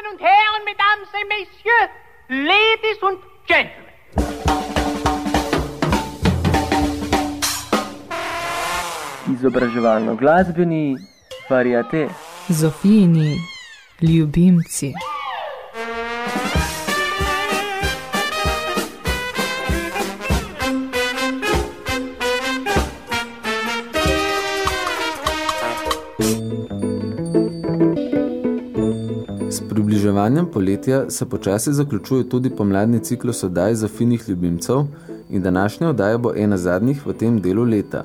Damen und Herren, Mesdames et Messieurs, Ladies und Gentlemen. Izobraževalno-glasbeni variate. Zofijini ljubimci. Približevanjem poletja se počasi zaključuje tudi pomladni ciklus oddaj za finih ljubimcev in današnja oddaja bo ena zadnjih v tem delu leta.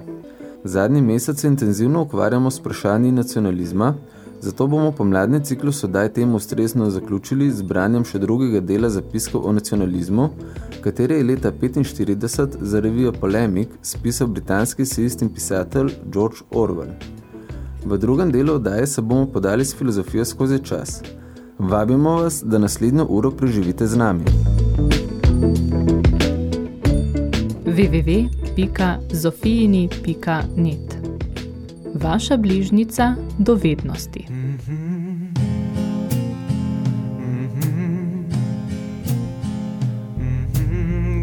Zadnji mesec se intenzivno ukvarjamo s vprašanji nacionalizma, zato bomo pomladni ciklus oddaj temu ustrezno zaključili z branjem še drugega dela zapiskov o nacionalizmu, kateri je leta 1945 za revijo Polemik spisal britanski sejist in pisatelj George Orwell. V drugem delu oddaje se bomo podali s filozofijo skozi čas. Vabimo vas, da naslednjo uro preživite z nami. www.zofijini.net Vaša bližnica do vednosti.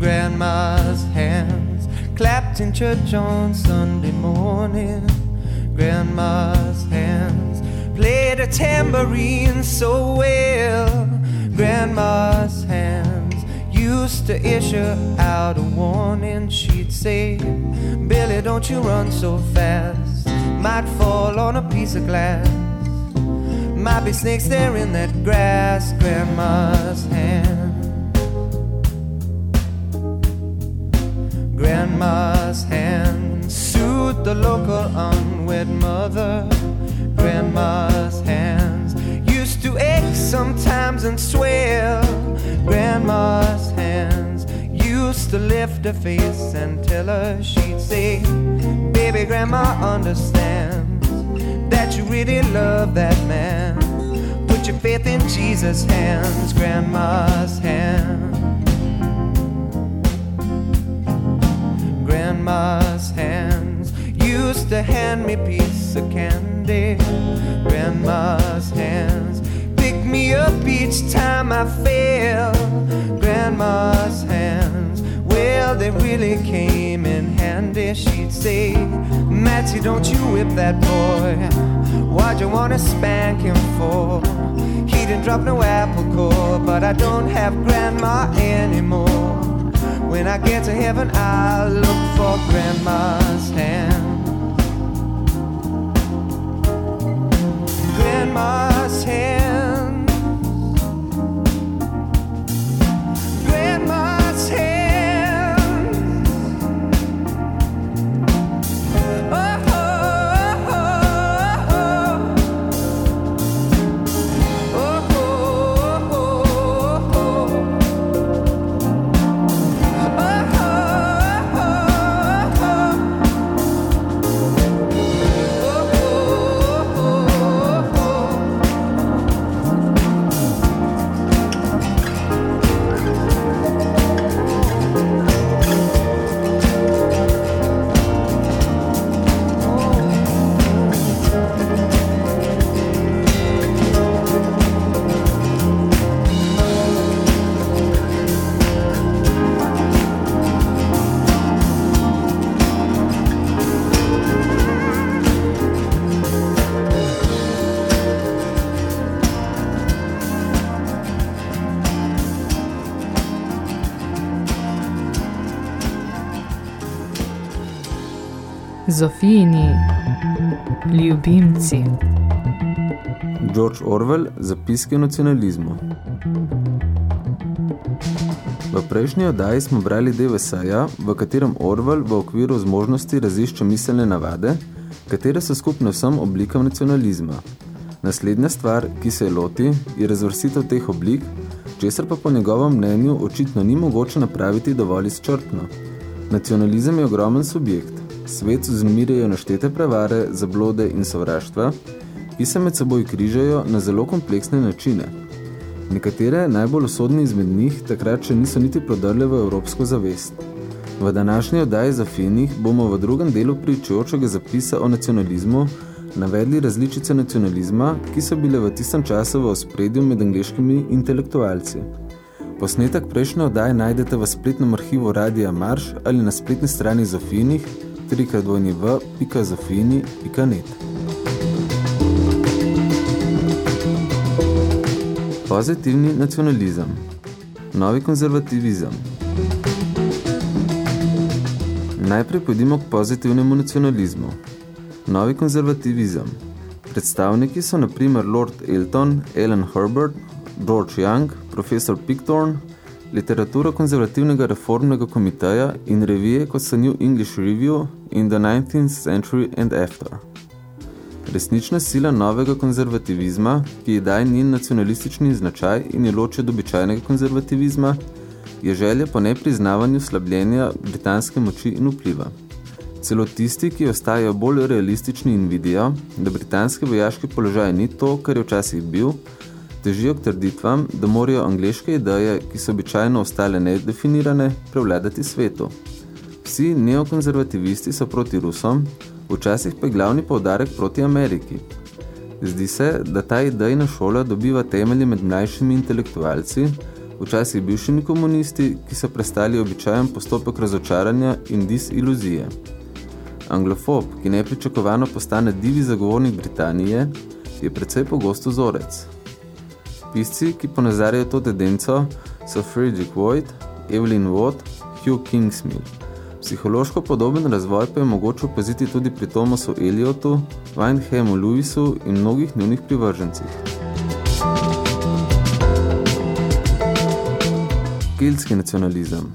Grandma's hands clapped in church on Sunday morning. Grandma's hands played a tambourine so well. Grandma's hands used to issue out a warning. She'd say, Billy, don't you run so fast. Might fall on a piece of glass. Might be snakes there in that grass. Grandma's hands. Grandma's hands soothed the local unwed mother. Grandma's hands used to ache sometimes and swell. Grandma's hands used to lift her face and tell her she'd say, Baby, Grandma understands that you really love that man. Put your faith in Jesus' hands, Grandma's hands. Grandma's hands used to hand me piece of candy. Grandma's hands pick me up each time I fail. Grandma's hands, well, they really came in handy. She'd say, Matty, don't you whip that boy. Why'd you wanna spank him for? He didn't drop no apple core, but I don't have grandma anymore. When I get to heaven, I'll look for grandma's hand. Grandma's hand. Zofijini ljubimci. George Orwell, zapiske nacionalizmu. V prejšnji oddaji smo brali del eseja, v katerem Orwell v okviru zmožnosti razišče miselne navade, katere so skupne vsem oblikam nacionalizma. Naslednja stvar, ki se je loti, je razvrstitev teh oblik, česar pa po njegovem mnenju očitno ni mogoče napraviti dovolj izčrpno. Nacionalizem je ogromen subjekt. Svet vznemirjajo naštete prevare, zablode in sovraštva, ki se med seboj križajo na zelo kompleksne načine. Nekatere najbolj usodni izmed njih takrat še niso niti prodrle v evropsko zavest. V današnji oddaji za finih bomo v drugem delu pričujočega zapisa o nacionalizmu navedli različice nacionalizma, ki so bile v tistem času v ospredju med angliškimi intelektualci. Posnetek prejšnje oddaje najdete v spletnem arhivu Radija Marš ali na spletni strani Zofinih www.zofini.net. Pozitivni nacionalizem Novi konzervativizem Najprej pojdimo k pozitivnemu nacionalizmu. Novi konzervativizem. Predstavniki so na primer Lord Elton, Ellen Herbert, George Young, profesor Pickthorn, literatura konzervativnega reformnega komiteja in revije kot so New English Review in the 19th Century and After. Resnična sila novega konzervativizma, ki je daje njen nacionalistični značaj in je loče od običajnega konzervativizma, je želja po nepriznavanju slabljenja britanske moči in vpliva. Celo tisti, ki ostajajo bolj realistični in vidijo, da britanski vojaški položaj ni to, kar je včasih bil, težijo k trditvam, da morajo angleške ideje, ki so običajno ostale nedefinirane, prevladati svetu. Vsi neokonzervativisti so proti Rusom, včasih pa je glavni poudarek proti Ameriki. Zdi se, da ta idejna šola dobiva temelje med mlajšimi intelektualci, včasih bivšimi komunisti, ki so prestali običajen postopek razočaranja in disiluzije. Anglofob, ki nepričakovano postane divi zagovornik Britanije, je precej pogosto vzorec. Pisci, ki ponazarjajo to tendenco, so Frederick Voigt, Evelyn Watt, Hugh Kingsmill. Psihološko podoben razvoj pa je mogoče opaziti tudi pri Thomasu Eliotu, Windhamu Lewisu in mnogih njunih privržencih. Keltski nacionalizem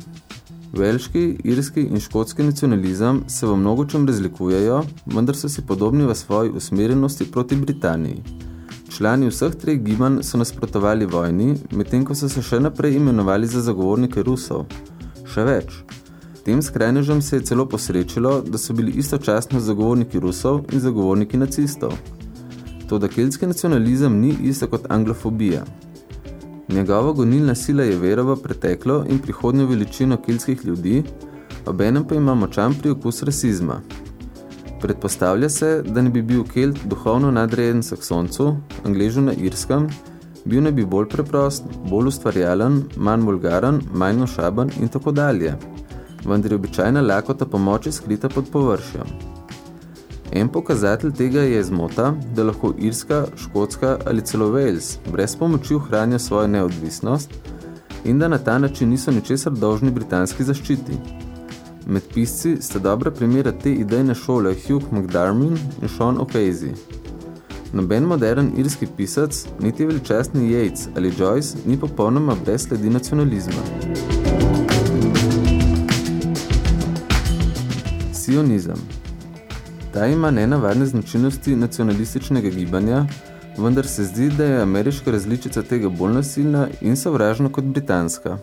Velški, irski in škotski nacionalizem se v mnogočem razlikujejo, vendar so si podobni v svoji usmerjenosti proti Britaniji. Člani vseh treh gibanj so nasprotovali vojni, medtem ko so se še naprej imenovali za zagovornike Rusov. Še več. Tem skrajnežem se je celo posrečilo, da so bili istočasno zagovorniki Rusov in zagovorniki nacistov. Toda keltski nacionalizem ni isto kot anglofobija. Njegova gonilna sila je vera v preteklo in prihodnjo veličino kilskih ljudi, obenem pa ima močan priokus rasizma. Predpostavlja se, da ne bi bil Kelt duhovno nadrejen saksoncu, angležu na Irskem, bil ne bi bolj preprost, bolj ustvarjalen, manj vulgaren, manj ošaben in tako dalje. Vendar je običajna lakota pomoči skrita pod površjem. En pokazatelj tega je zmota, da lahko Irska, Škotska ali celo Wales brez pomoči ohranja svojo neodvisnost in da na ta način niso ničesar dolžni britanski zaščiti. Med pisci sta dobra primera te idejne šole Hugh McDarmin in Sean O'Casey. Noben modern irski pisac, niti veličastni Yates ali Joyce, ni popolnoma brez sledi nacionalizma. Sionizem Ta ima nenavadne značilnosti nacionalističnega gibanja, vendar se zdi, da je ameriška različica tega bolj nasilna in sovražna kot britanska.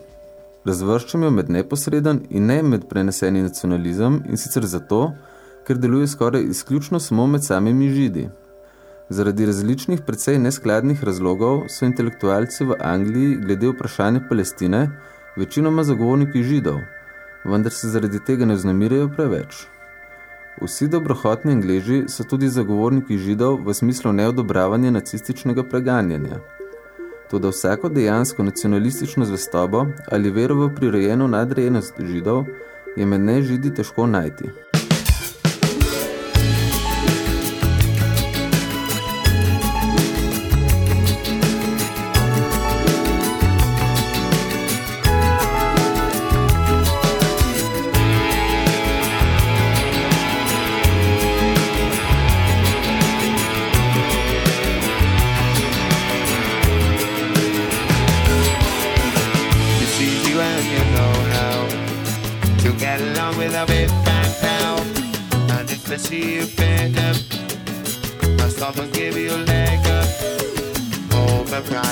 Razvrščam jo med neposreden in ne med preneseni nacionalizem in sicer zato, ker deluje skoraj izključno samo med samimi židi. Zaradi različnih precej neskladnih razlogov so intelektualci v Angliji glede vprašanja Palestine večinoma zagovorniki židov, vendar se zaradi tega ne vznamirajo preveč. Vsi dobrohotni angleži so tudi zagovorniki židov v smislu neodobravanja nacističnega preganjanja. Toda vsako dejansko nacionalistično zvestobo ali vero v prirojeno nadrejenost židov je med nežidi težko najti.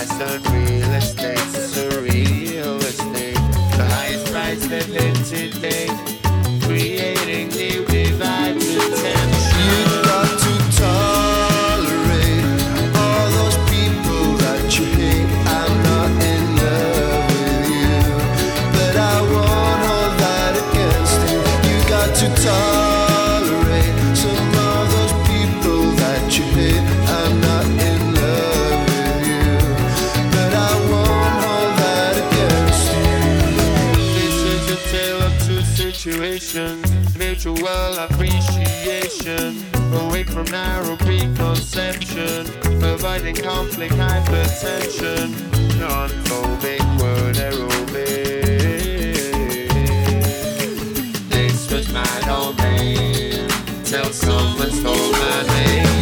Overpriced on from narrow preconception, providing conflict hypertension, non-phobic word aerobic. This was my domain, till someone stole my name.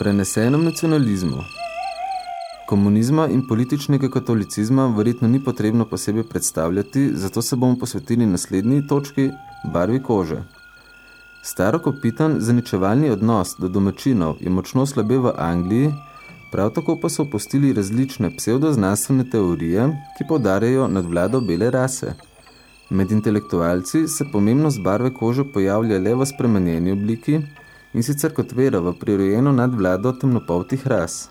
Prenesenem nacionalizmu. Komunizma in političnega katolicizma verjetno ni potrebno posebej predstavljati, zato se bomo posvetili naslednji točki – barvi kože. Starokopitan zaničevalni odnos do domačinov je močno slabe v Angliji, prav tako pa so opustili različne pseudoznanstvene teorije, ki poudarjajo nadvlado bele rase. Med intelektualci se pomembnost barve kože pojavlja le v spremenjeni obliki in sicer kot vera v prirojeno nadvlado temnopoltih ras.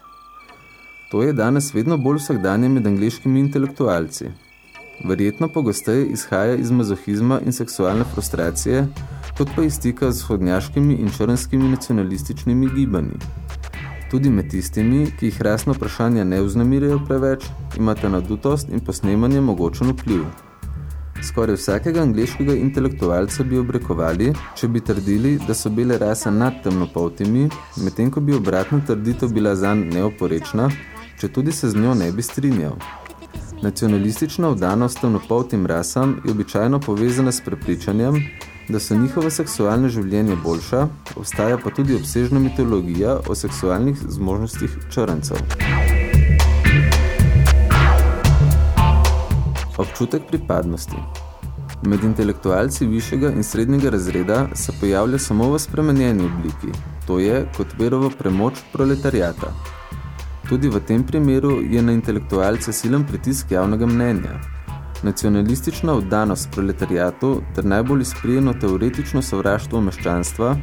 To je danes vedno bolj vsakdanje med angliškimi intelektualci. Verjetno pogosteje izhaja iz mazohizma in seksualne frustracije, kot pa iz stika z vzhodnjaškimi in črnskimi nacionalističnimi gibanji. Tudi med tistimi, ki jih rasno vprašanja ne vznemirajo preveč, imate nadutost in posnemanje mogočen vpliv. Skoraj vsakega angleškega intelektualca bi obrekovali, če bi trdili, da so bele rase nad temnopoltimi, medtem ko bi obratna trditev bila zanj neoporečna, če tudi se z njo ne bi strinjal. Nacionalistična vdanost temnopoltim rasam je običajno povezana s prepričanjem, da so njihove seksualne življenje boljša, obstaja pa tudi obsežna mitologija o seksualnih zmožnostih črncev. Občutek pripadnosti Med intelektualci višjega in srednjega razreda se pojavlja samo v spremenjeni obliki, to je kot verovo premoč proletarijata. Tudi v tem primeru je na intelektualce silen pritisk javnega mnenja. Nacionalistična oddanost proletarijatu ter najbolj izprijeno teoretično sovraštvo meščanstva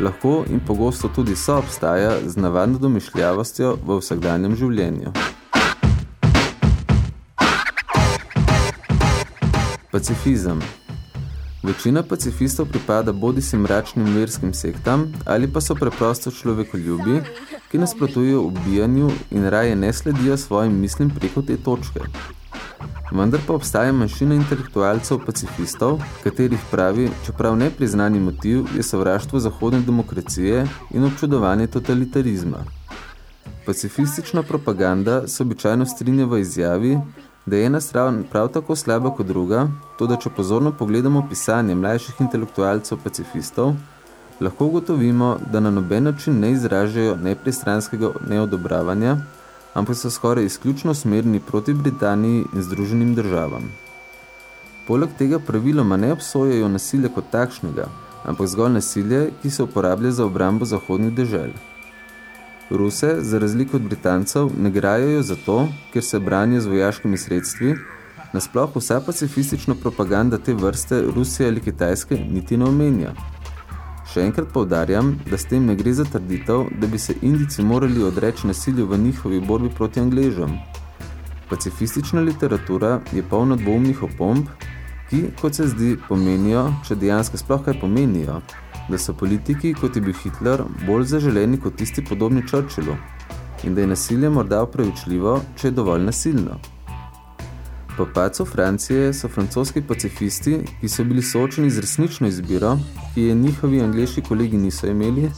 lahko in pogosto tudi soobstaja z navadno domišljavostjo v vsakdanjem življenju. Pacifizem Večina pacifistov pripada bodi si mračnim verskim sektam ali pa so preprosto človekoljubi, ki nasprotujejo ubijanju in raje ne sledijo svojim mislim preko te točke. Vendar pa obstaja manjšina intelektualcev pacifistov, katerih pravi, čeprav nepriznani motiv je sovraštvo zahodne demokracije in občudovanje totalitarizma. Pacifistična propaganda se običajno strinja v izjavi, da je ena stran prav tako slaba kot druga, to da če pozorno pogledamo pisanje mlajših intelektualcev pacifistov, lahko ugotovimo, da na noben način ne izražajo nepristranskega neodobravanja, ampak so skoraj izključno smerni proti Britaniji in Združenim državam. Poleg tega praviloma ne obsojajo nasilja kot takšnega, ampak zgolj nasilje, ki se uporablja za obrambo zahodnih dežel. Ruse, za razliko od Britancev, ne grajajo zato, ker se branijo z vojaškimi sredstvi, nasploh vsa pacifistična propaganda te vrste Rusije ali Kitajske niti ne omenja. Še enkrat povdarjam, da s tem ne gre za trditev, da bi se Indici morali odreči nasilju v njihovi borbi proti Angležem. Pacifistična literatura je polna dvoumnih opomb, ki, kot se zdi, pomenijo, če dejansko sploh kaj pomenijo, da so politiki, kot je bil Hitler, bolj zaželeni kot tisti podobni Churchillu in da je nasilje morda upravičljivo, če je dovolj nasilno. Po pacu Francije so francoski pacifisti, ki so bili soočeni z resnično izbiro, ki je njihovi angleški kolegi niso imeli,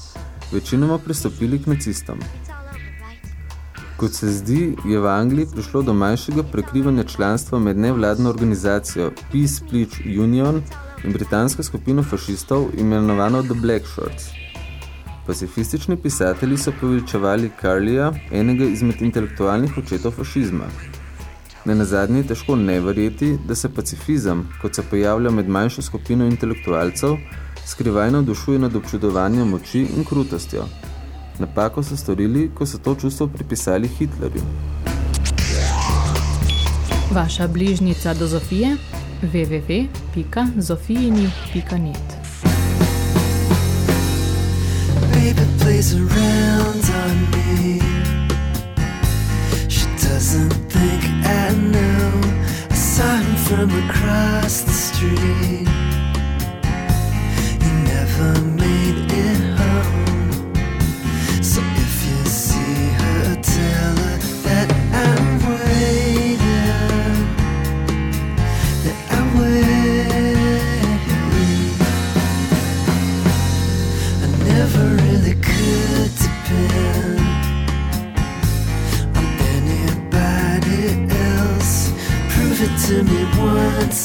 večinoma pristopili k nacistom. Kot se zdi, je v Angliji prišlo do manjšega prekrivanja članstva med nevladno organizacijo Peace Pledge Union in britansko skupino fašistov imenovano The Black Shorts. Pacifistični pisatelji so poveličevali Carlija, enega izmed intelektualnih očetov fašizma. Ne nazadnje je težko ne verjeti, da se pacifizem, kot se pojavlja med manjšo skupino intelektualcev, skrivajno dušuje nad občudovanjem moči in krutostjo. Napako so storili, ko so to čustvo pripisali Hitlerju. Vaša bližnica do Zofije www.zofijini.net baby plays around on me. She doesn't think I know. I saw him from across the street. Never made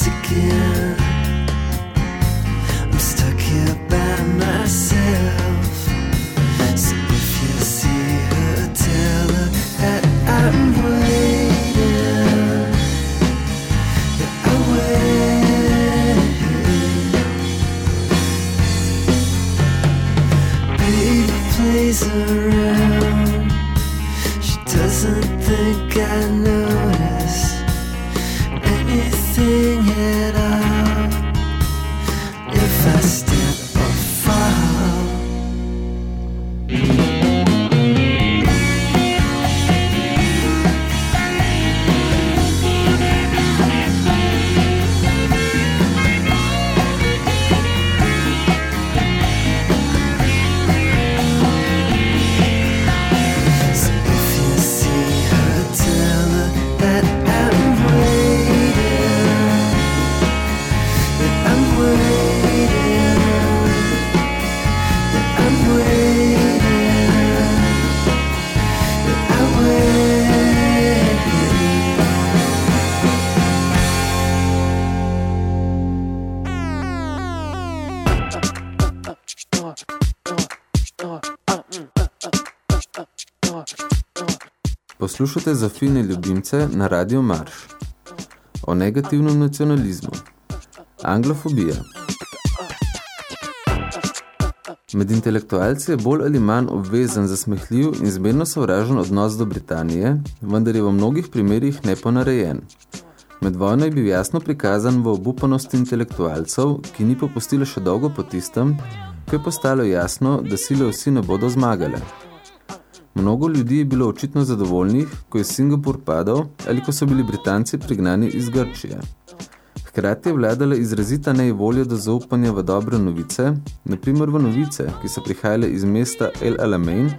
again. Poslušate za fine ljubimce na Radio Marš. O negativnem nacionalizmu. Anglofobija. Med intelektualci je bolj ali manj obvezen za smehljiv in zmerno sovražen odnos do Britanije, vendar je v mnogih primerih neponarejen. Med vojno je bil jasno prikazan v obupanosti intelektualcev, ki ni popustila še dolgo po tistem, ko je postalo jasno, da sile vsi ne bodo zmagale. Mnogo ljudi je bilo očitno zadovoljnih, ko je Singapur padal ali ko so bili Britanci prignani iz Grčije. Hkrati je vladala izrazita nevolja do zaupanja v dobre novice, naprimer v novice, ki so prihajale iz mesta El Alamein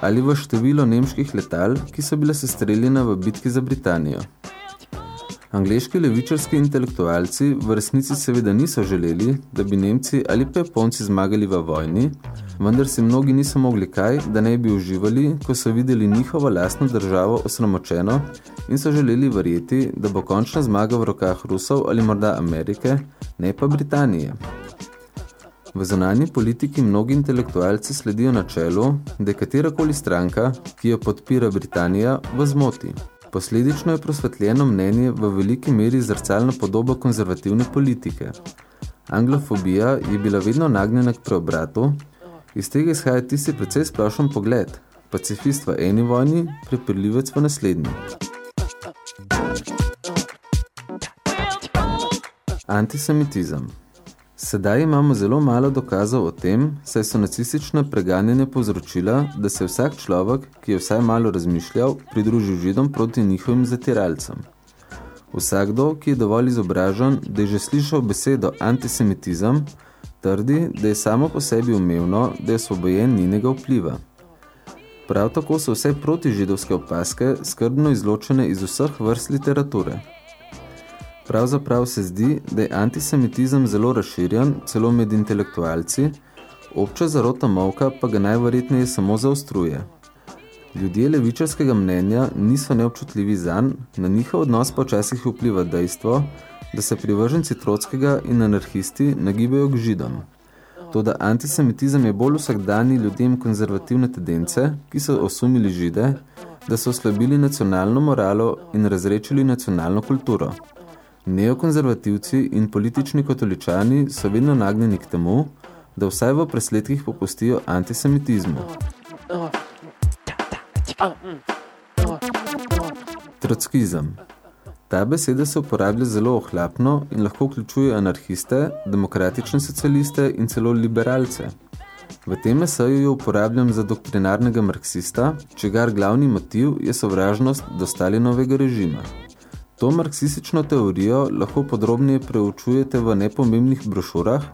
ali v število nemških letal, ki so bile sestreljena v bitki za Britanijo. Angleški levičarski intelektualci v resnici seveda niso želeli, da bi Nemci ali pa Japonci zmagali v vojni, vendar si mnogi niso mogli kaj, da ne bi uživali, ko so videli njihovo lastno državo osramočeno in so želeli verjeti, da bo končna zmaga v rokah Rusov ali morda Amerike, ne pa Britanije. V zonanji politiki mnogi intelektualci sledijo načelu, da je katerakoli stranka, ki jo podpira Britanija, v zmoti. Posledično je prosvetljeno mnenje v veliki meri zrcalna podoba konzervativne politike. Anglofobija je bila vedno nagnjena k preobratu, iz tega izhaja tisti precej splošen pogled, pacifist v eni vojni, prepirljivec v naslednji. Antisemitizem Sedaj imamo zelo malo dokazov o tem, saj so nacistična preganjanja povzročila, da se je vsak človek, ki je vsaj malo razmišljal, pridružil židom proti njihovim zatiralcem. Vsakdo, ki je dovolj izobražen, da je že slišal besedo antisemitizem, trdi, da je samo po sebi umevno, da je osvobojen njinega vpliva. Prav tako so vse protižidovske opaske skrbno izločene iz vseh vrst literature. Pravzaprav se zdi, da je antisemitizem zelo razširjen, celo med intelektualci, obča zarota molka pa ga najverjetneje samo zaostruje. Ljudje levičarskega mnenja niso neobčutljivi zanj, na njihov odnos pa včasih vpliva dejstvo, da se privrženci trotskega in anarhisti nagibajo k židom. Toda antisemitizem je bolj vsakdani ljudem konzervativne tendence, ki so osumili žide, da so oslabili nacionalno moralo in razrečili nacionalno kulturo. Neokonzervativci in politični katoličani so vedno nagnjeni k temu, da vsaj v presledkih popustijo antisemitizmu. Trotskizem. Ta beseda se uporablja zelo ohlapno in lahko vključuje anarhiste, demokratične socialiste in celo liberalce. V tem eseju jo uporabljam za doktrinarnega marksista, čigar glavni motiv je sovražnost do Stalinovega režima. To marksistično teorijo lahko podrobneje preučujete v nepomembnih brošurah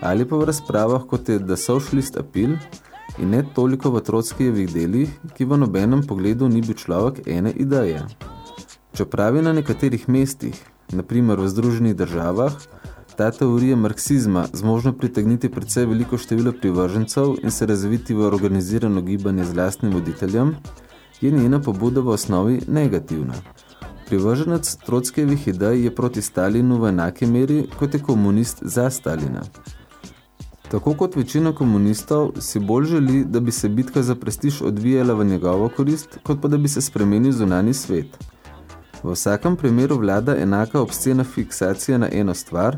ali pa v razpravah kot je The Socialist Appeal in ne toliko v Trotskijevih delih, ki v nobenem pogledu ni bil človek ene ideje. Čeprav je na nekaterih mestih, naprimer v Združenih državah, ta teorija marksizma zmožna pritegniti predvsej veliko število privržencev in se razviti v organizirano gibanje z lastnim voditeljem, je njena pobuda v osnovi negativna. Privrženec Trotskijevih idej je proti Stalinu v enake meri, kot je komunist za Stalina. Tako kot večina komunistov si bolj želi, da bi se bitka za prestiž odvijala v njegovo korist, kot pa da bi se spremenil zunani svet. V vsakem primeru vlada enaka obscena fiksacija na eno stvar,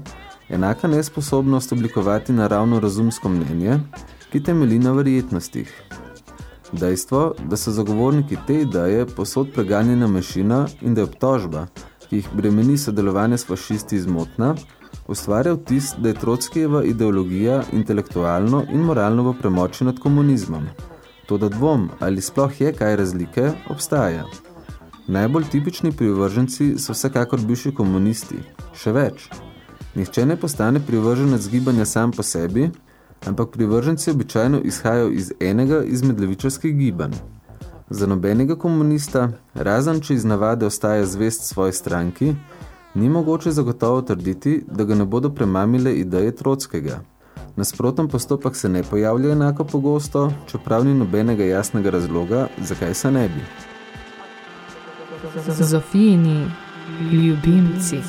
enaka nesposobnost oblikovati naravno razumsko mnenje, ki temeli na verjetnostih. Dejstvo, da so zagovorniki te ideje posod preganjena mašina in da je obtožba, ki jih bremeni sodelovanje s fašisti zmotna, ustvarja vtis, da je Trotskijeva ideologija intelektualno in moralno v premoči nad komunizmom. Toda dvom, ali sploh je kaj razlike, obstaja. Najbolj tipični privrženci so vsekakor bivši komunisti. Še več. Nihče ne postane privrženec gibanja sam po sebi, ampak privrženci običajno izhajajo iz enega izmed levičarskih gibanj. Za nobenega komunista, razen če iz navade ostaja zvest svoji stranki, ni mogoče zagotovo trditi, da ga ne bodo premamile ideje Trotskega. Nasproten postopek se ne pojavlja enako pogosto, čeprav ni nobenega jasnega razloga, zakaj se ne bi. Zofijini ljubimci.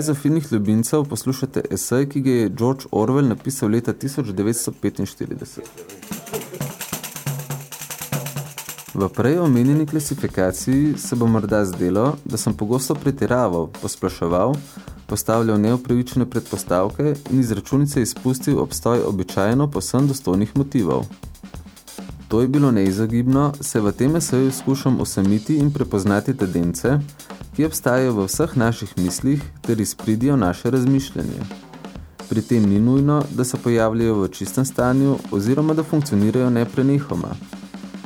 Za finih ljubimcev poslušate esej, ki ga je George Orwell napisal leta 1945. V prej omenjeni klasifikaciji se bo morda zdelo, da sem pogosto pretiraval, posplaševal, postavljal neupravičene predpostavke in iz računice izpustil obstoj običajno posem dostojnih motivov. To je bilo neizogibno, se v tem eseju skušam osamiti in prepoznati tendence, ki obstajajo v vseh naših mislih ter izpridijo naše razmišljanje. Pri tem ni nujno, da se pojavljajo v čistem stanju oziroma da funkcionirajo neprenehoma.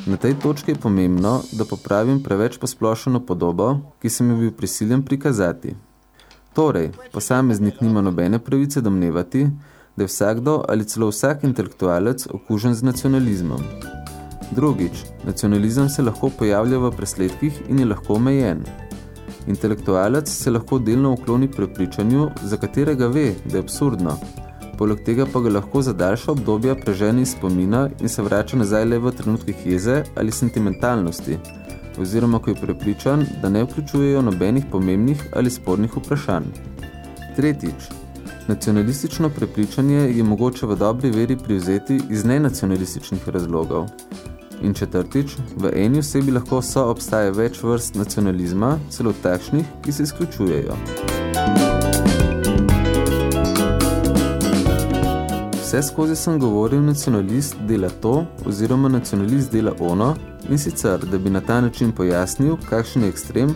Na tej točki je pomembno, da popravim preveč posplošeno podobo, ki sem jo bil prisiljen prikazati. Torej, posameznik nima nobene pravice domnevati, da je vsakdo ali celo vsak intelektualec okužen z nacionalizmom. Drugič, nacionalizem se lahko pojavlja v presledkih in je lahko omejen. Intelektualec se lahko delno ukloni prepričanju, za katerega ve, da je absurdno. Poleg tega pa ga lahko za daljša obdobja preženi iz spomina in se vrača nazaj le v trenutkih jeze ali sentimentalnosti, oziroma ko je prepričan, da ne vključujejo nobenih pomembnih ali spornih vprašanj. Tretjič, nacionalistično prepričanje je mogoče v dobri veri privzeti iz nenacionalističnih razlogov. In četrtič, v eni osebi lahko so obstaja več vrst nacionalizma, celo takšnih, ki se izključujejo. Vse skozi sem govoril, nacionalist dela to oziroma nacionalist dela ono in sicer, da bi na ta način pojasnil, kakšen je ekstrem,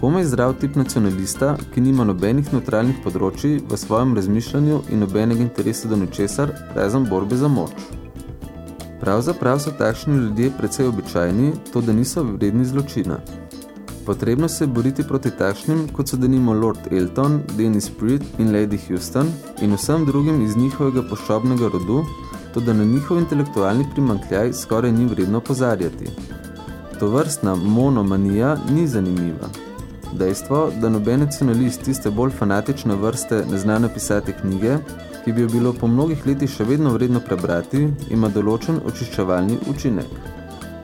komaj zdrav tip nacionalista, ki nima nobenih neutralnih področji v svojem razmišljanju in nobenega interesa do ničesar, razen borbe za moč. Pravzaprav so takšni ljudje precej običajni, to da niso vredni zločina. Potrebno se je boriti proti takšnim, kot so denimo Lord Elton, Dennis Pruitt in Lady Houston in vsem drugim iz njihovega poščobnega rodu, to da na njihov intelektualni primankljaj skoraj ni vredno pozarjati. Tovrstna monomanija ni zanimiva. Dejstvo, da noben nacionalist tiste bolj fanatične vrste ne zna napisati knjige, ki bi jo bilo po mnogih letih še vedno vredno prebrati, ima določen očiščevalni učinek.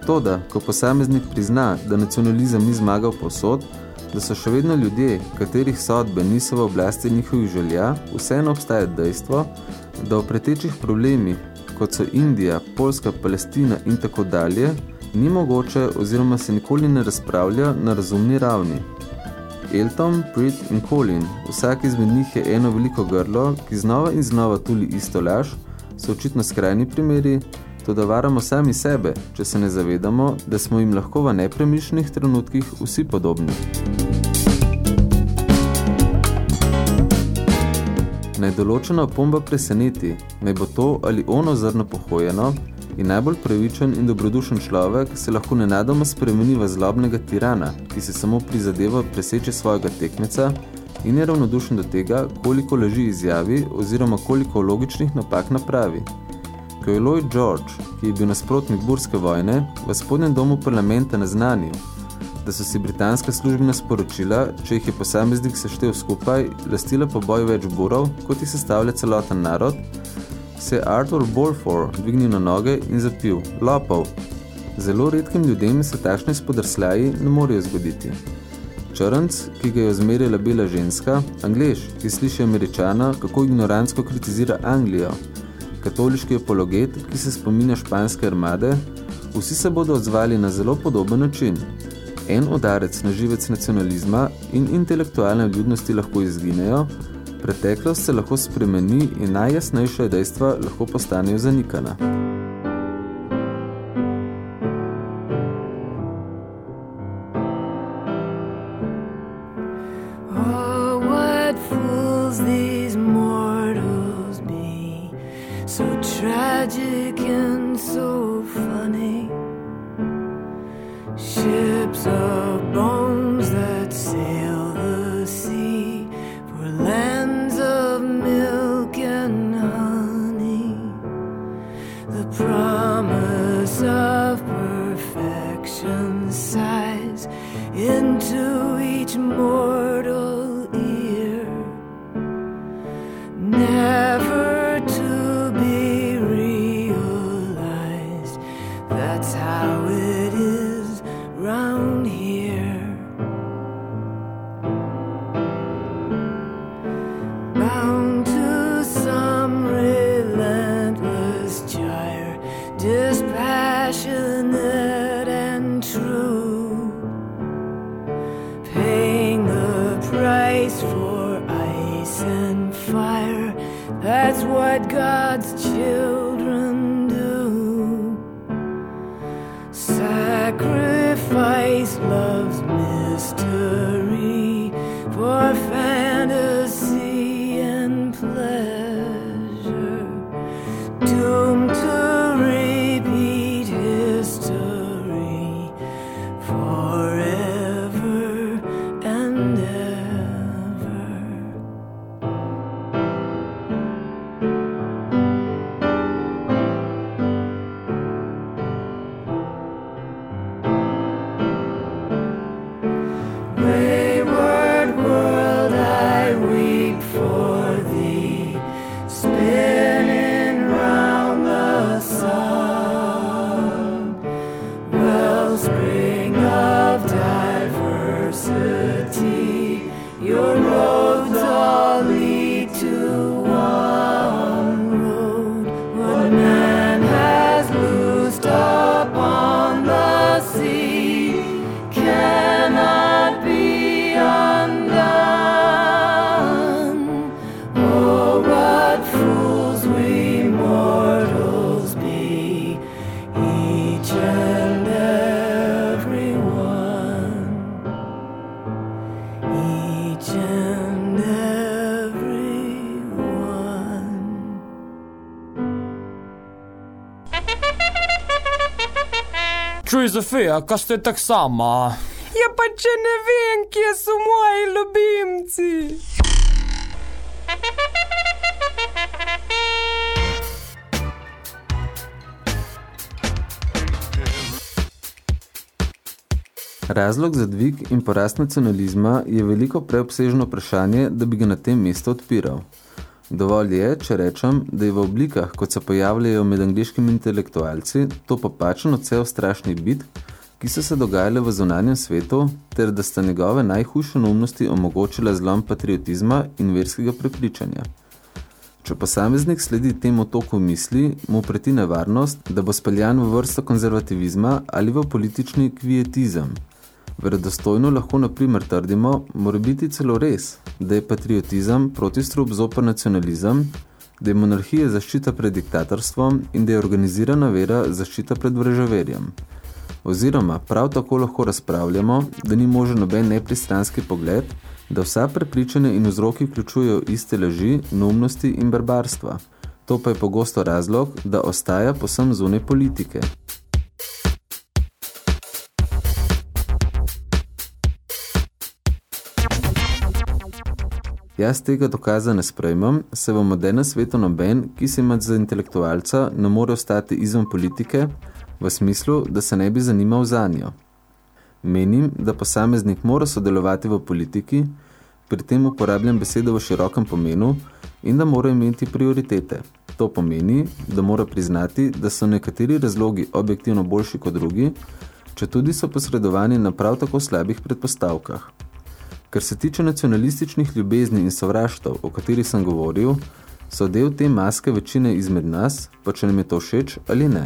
Toda, ko posameznik prizna, da nacionalizem ni zmagal posod, da so še vedno ljudje, katerih sodbe niso v oblasti njihovih želja, vseeno obstaja dejstvo, da o pretečih problemih, kot so Indija, Poljska, Palestina in tako dalje, ni mogoče oziroma se nikoli ne razpravlja na razumni ravni. Elton, Prit in Colin, vsak izmed njih je eno veliko grlo, ki znova in znova tuli isto laž, so očitno skrajni primeri, to da varamo sami sebe, če se ne zavedamo, da smo jim lahko v nepremišljenih trenutkih vsi podobni. Naj določena opomba preseneti, naj bo to ali ono zrno pohojeno, in najbolj pravičen in dobrodušen človek se lahko nenadoma spremeni v zlobnega tirana, ki se samo prizadeva preseči svojega tekmeca in je ravnodušen do tega, koliko leži izjavi oziroma koliko logičnih napak napravi. Ko je Lloyd George, ki je bil nasprotnik burske vojne, v spodnjem domu parlamenta naznanil, da so si britanska službena sporočila, če jih je posameznik seštel skupaj, lastila po boju več burov, kot jih sestavlja celoten narod, se je Arthur Balfour dvignil na noge in zapil, lopov. Zelo redkim ljudem se takšne spodrsljaji ne morejo zgoditi. Črnc, ki ga je ozmerila bela ženska, Anglež, ki sliši američana, kako ignorantsko kritizira Anglijo, katoliški apologet, ki se spominja španske armade, vsi se bodo odzvali na zelo podoben način. En udarec na živec nacionalizma in intelektualne ljudnosti lahko izginejo, preteklost se lahko spremeni in najjasnejša dejstva lahko postanejo zanikana. Oh, what fools these mortals be, so Čuj, Zofija, kaj ste tak sama? Ja, pa če ne vem, kje so moji ljubimci. Razlog za dvig in porast nacionalizma je veliko preobsežno vprašanje, da bi ga na tem mestu odpiral. Dovolj je, če rečem, da je v oblikah, kot se pojavljajo med angliškimi intelektualci, to popačen odsev strašnih bitk, ki so se dogajale v zunanjem svetu, ter da sta njegove najhujše neumnosti omogočila zlom patriotizma in verskega prepričanja. Če posameznik sledi temu toku misli, mu preti nevarnost, da bo speljan v vrsto konzervativizma ali v politični kvietizem. Verodostojno lahko na primer trdimo, mora biti celo res, da je patriotizem protistrup zoper nacionalizem, da je monarhija zaščita pred diktatorstvom in da je organizirana vera zaščita pred vražaverjem. Oziroma, prav tako lahko razpravljamo, da ni možen noben nepristranski pogled, da vsa prepričanja in vzroki vključujejo iste laži, neumnosti in barbarstva. To pa je pogosto razlog, da ostaja posem zunaj politike. Jaz tega dokaza ne sprejmem, se v modernem svetu noben, ki se ima za intelektualca, ne more ostati izven politike, v smislu, da se ne bi zanimal za njo. Menim, da posameznik mora sodelovati v politiki, pri tem uporabljam besedo v širokem pomenu in da mora imeti prioritete. To pomeni, da mora priznati, da so nekateri razlogi objektivno boljši kot drugi, če tudi so posredovani na prav tako slabih predpostavkah. Ker se tiče nacionalističnih ljubezni in sovraštov, o katerih sem govoril, so del te maske večine izmed nas, pa če nam je to všeč ali ne.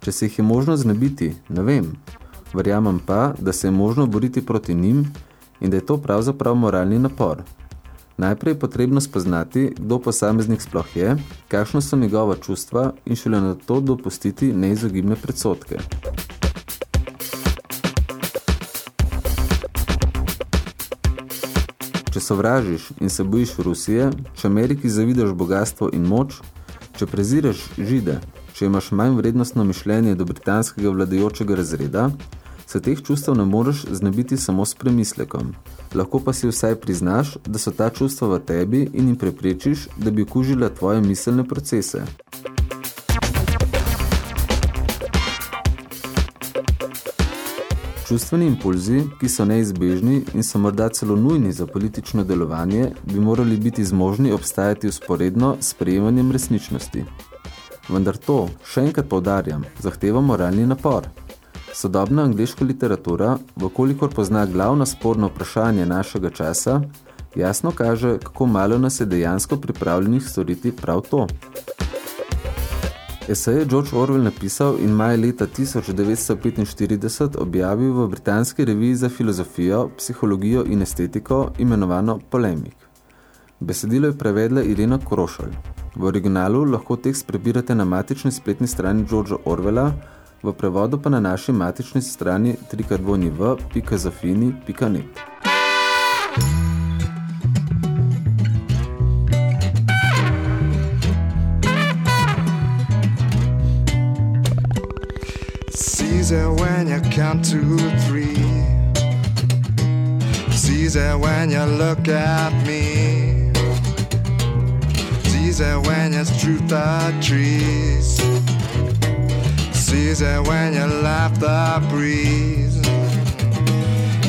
Če se jih je možno znebiti, ne vem. Verjamem pa, da se je možno boriti proti njim in da je to pravzaprav moralni napor. Najprej je potrebno spoznati, kdo posameznik sploh je, kakšno so njegova čustva in šele na to dopustiti neizogibne predsotke. Če sovražiš in se bojiš Rusije, če Ameriki zavidaš bogatstvo in moč, če preziraš žide, če imaš manj vrednostno mišljenje do britanskega vladajočega razreda, se teh čustev ne moreš znebiti samo s premislekom. Lahko pa si vsaj priznaš, da so ta čustva v tebi in jim preprečiš, da bi okužila tvoje miselne procese. Čustveni impulzi, ki so neizbežni in so morda celo nujni za politično delovanje, bi morali biti zmožni obstajati usporedno s prejemanjem resničnosti. Vendar to, še enkrat poudarjam, zahteva moralni napor. Sodobna angleška literatura, vkolikor pozna glavna sporna vprašanja našega časa, jasno kaže, kako malo nas je dejansko pripravljenih storiti prav to. Esej je George Orwell napisal in maja leta 1945 objavil v britanski reviji za filozofijo, psihologijo in estetiko imenovano Polemik. Besedilo je prevedla Irena Krošelj. V originalu lahko tekst prebirate na matični spletni strani Georgea Orwella, v prevodu pa na naši matični strani trikadvojniv.zafini.net. Caesar when you count to three. Caesar when you look at me. Caesar when you strew the trees. Caesar when you laugh the breeze.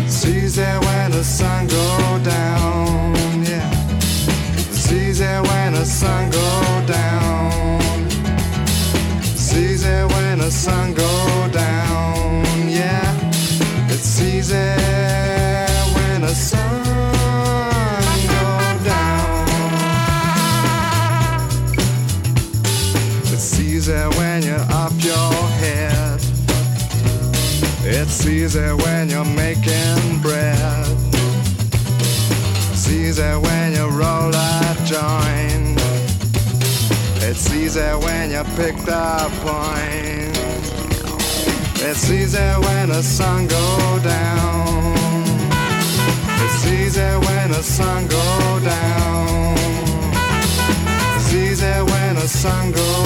Caesar when the sun go down. Yeah. Caesar when the sun go down. Caesar when the sun go down. Yeah. It's easy when the sun down. It's easy when you're up your head. It's easy when you're making bread. It's easy when you roll a joint. It's easy when you pick the point. It's easy when the sun go down. It's easy when the sun go down. It's easy when the sun go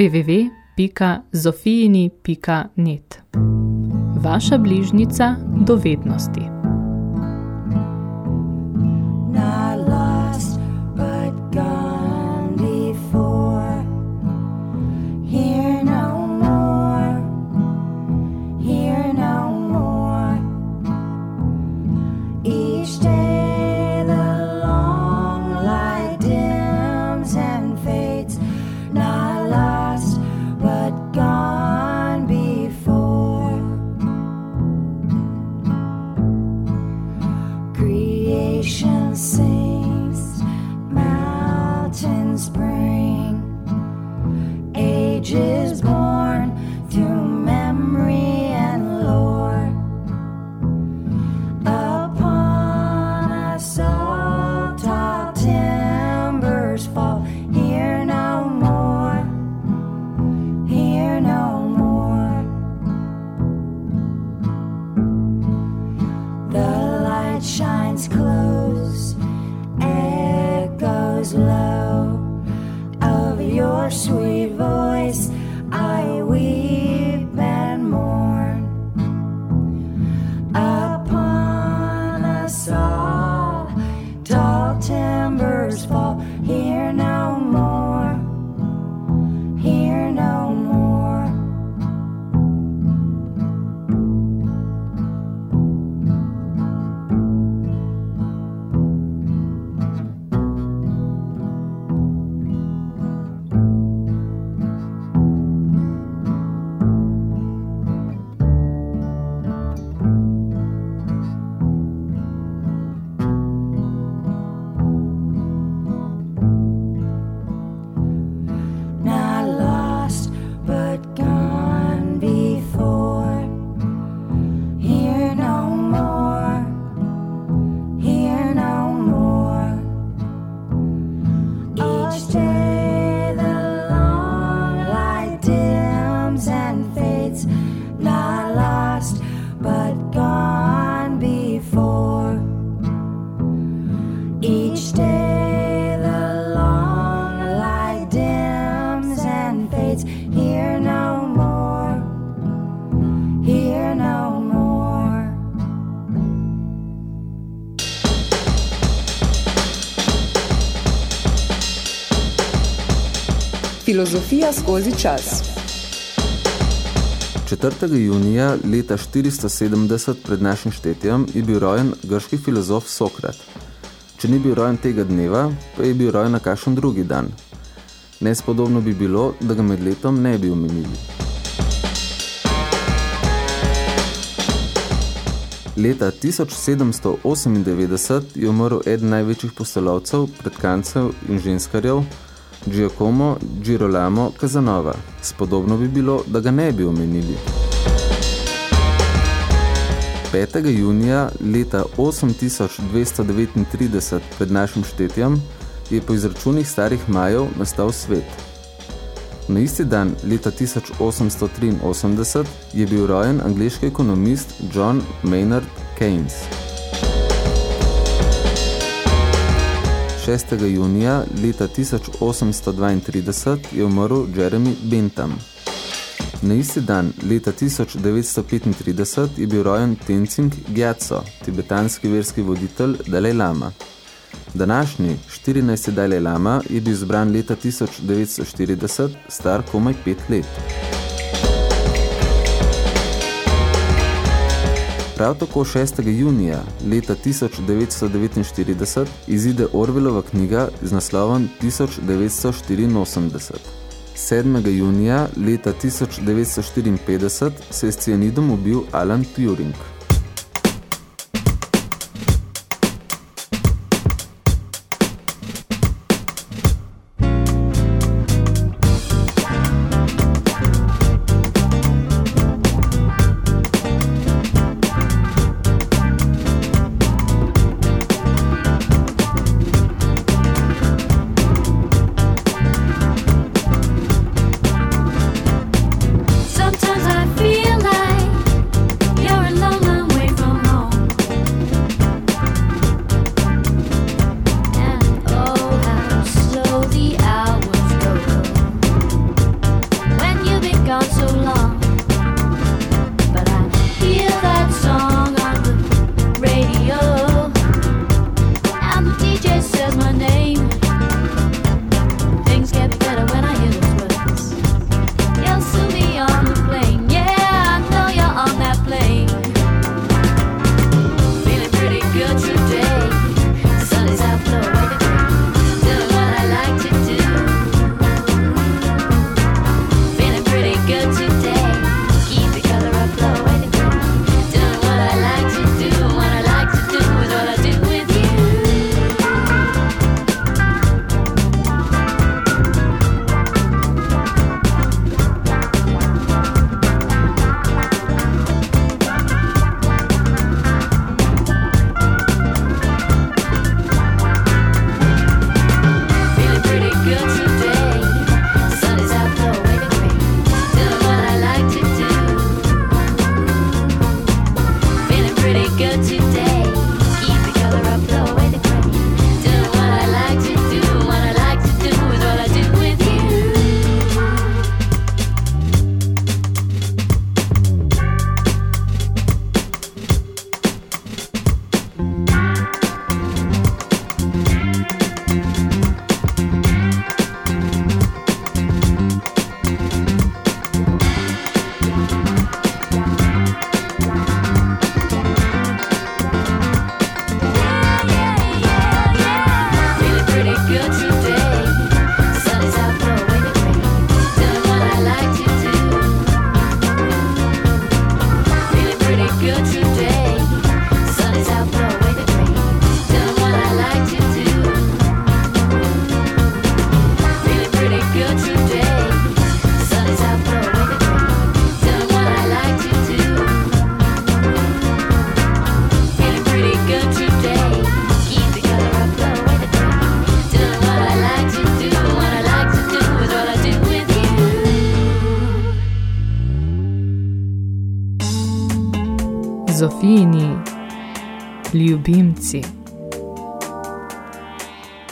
www.zofijini.net Vaša bližnica do Filozofija skozi čas. 4. junija leta 470 pred našim štetjem je bil rojen grški filozof Sokrat. Če ni bil rojen tega dneva, pa je bil rojen na kakšen drugi dan. Nespodobno bi bilo, da ga med letom ne bi omenili. Leta 1798 je umrl eden največjih postelovcev, predkancev in ženskarjev, Giacomo Girolamo Casanova. Spodobno bi bilo, da ga ne bi omenili. 5. junija leta 8239 pred našim štetjem je po izračunih starih majev nastal svet. Na isti dan leta 1883 je bil rojen angleški ekonomist John Maynard Keynes. 6. junija leta 1832 je umrl Jeremy Bentham. Na isti dan leta 1935 je bil rojen Tenzing Gyatso, tibetanski verski voditelj Dalai Lama. Današnji 14. Dalai Lama je bil zbran leta 1940, star komaj 5 let. Prav tako 6. junija leta 1949 izide Orwellova knjiga z naslovom 1984. 7. junija leta 1954 se je s cianidom ubil Alan Turing.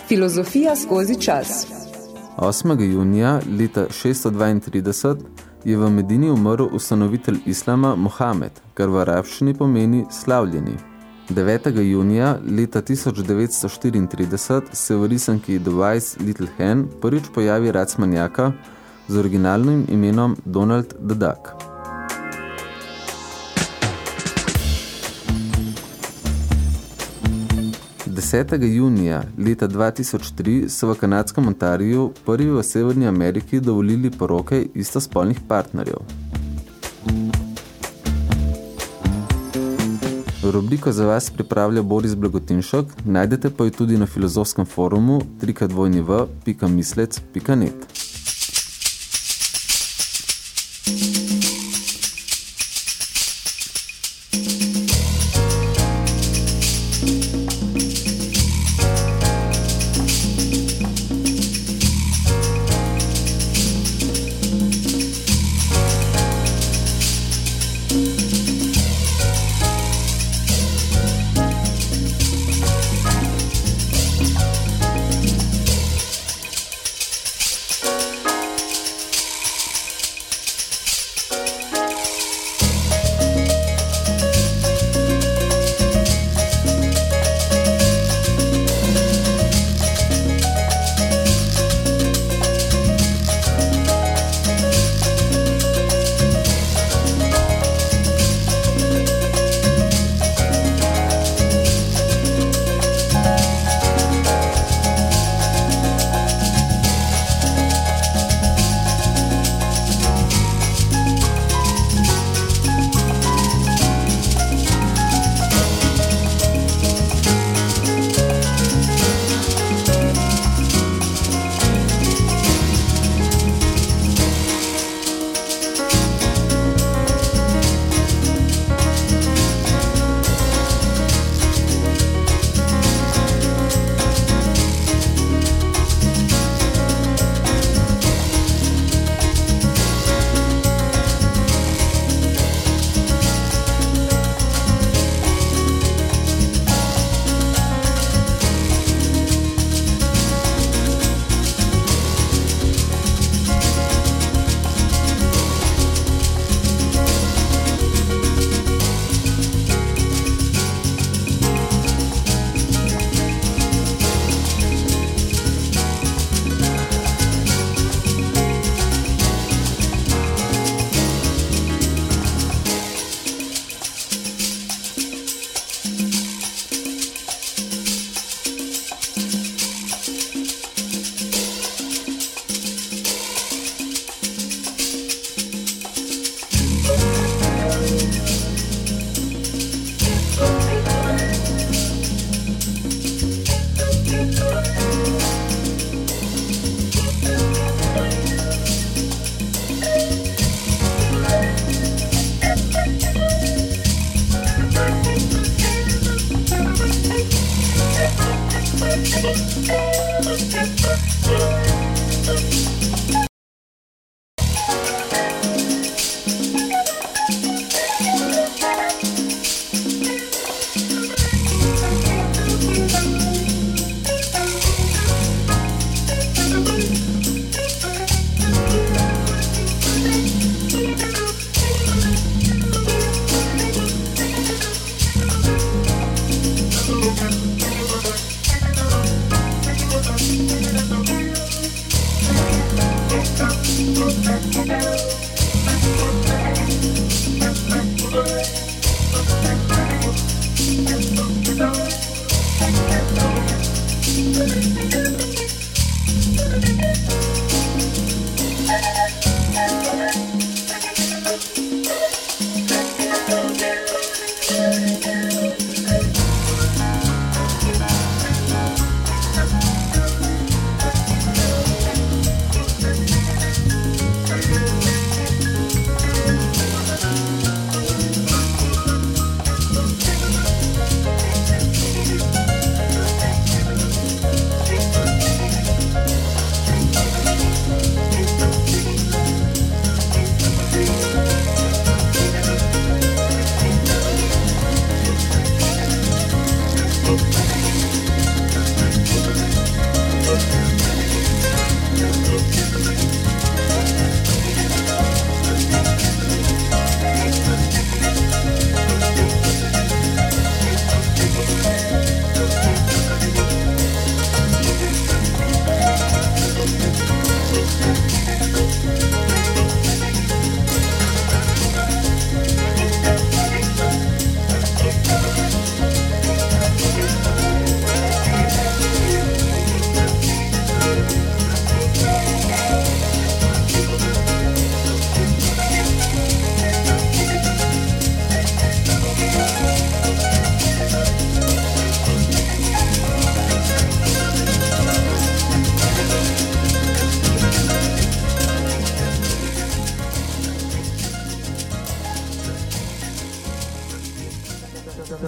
Filozofija skozi čas. 8. junija leta 632 je v Medini umrl ustanovitelj islama Mohamed, kar v arabščini pomeni slavljeni. 9. junija leta 1934 se v risanki The Wise Little Hen prvič pojavi racmanjaka z originalnim imenom Donald the Duck. 10. junija leta 2003 so v kanadskem Ontariju prvi v Severni Ameriki dovolili poroke istospolnih partnerjev. Rubriko za vas pripravlja Boris Blagotinšok, najdete pa jo tudi na filozofskem forumu www.mislec.net.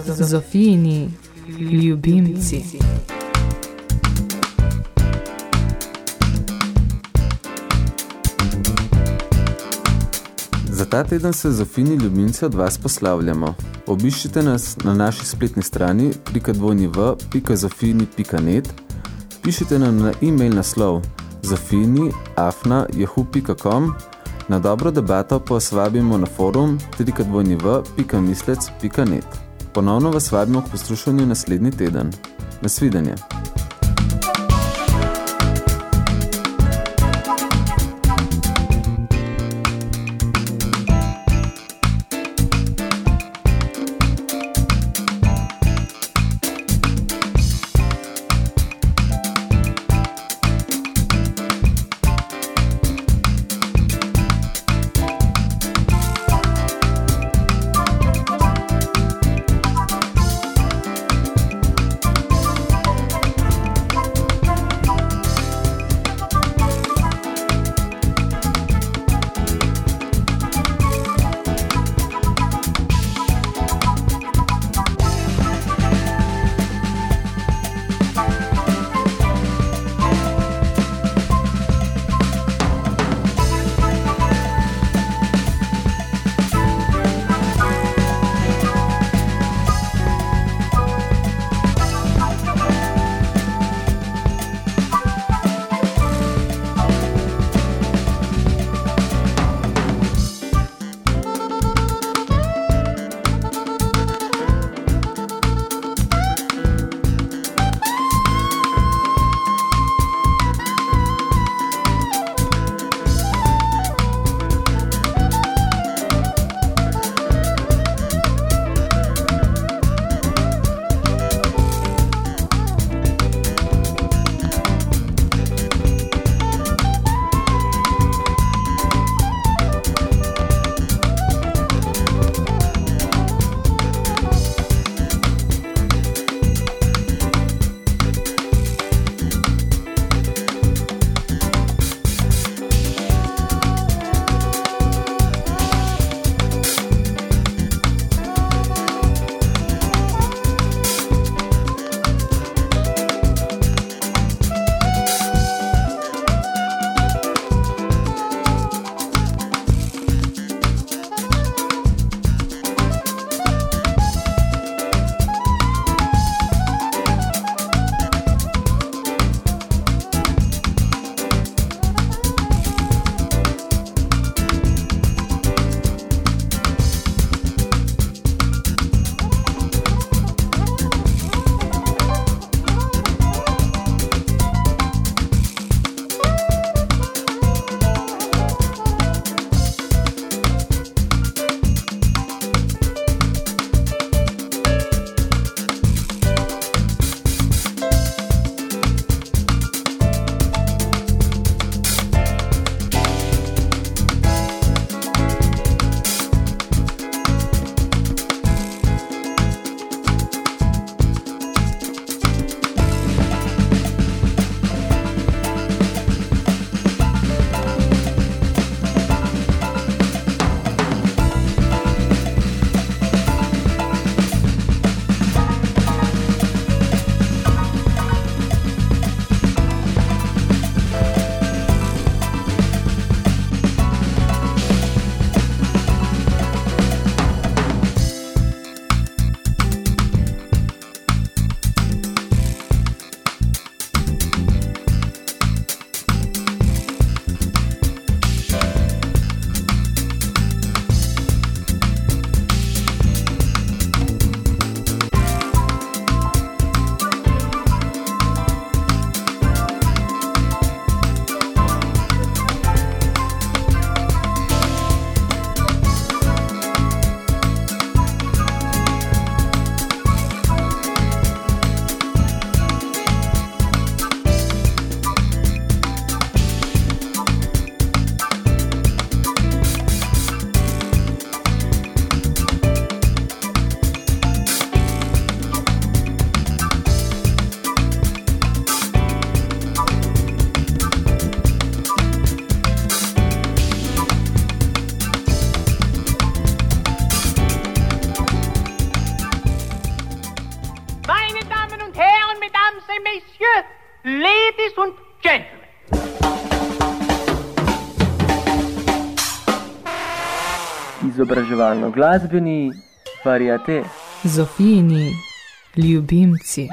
Zofijini ljubimci. Za ta teden se Zofini ljubimci od vas poslavljamo. Obiščite nas na naši spletni strani www.zofini.net Pišite nam na e-mail naslov zofini.afna.jahu.com Na dobro debato pa vas vabimo na forum www.mislec.net Ponovno vas vabimo k poslušanju naslednji teden. Nasvidenje. Glasbeni variate. Zofijini ljubimci.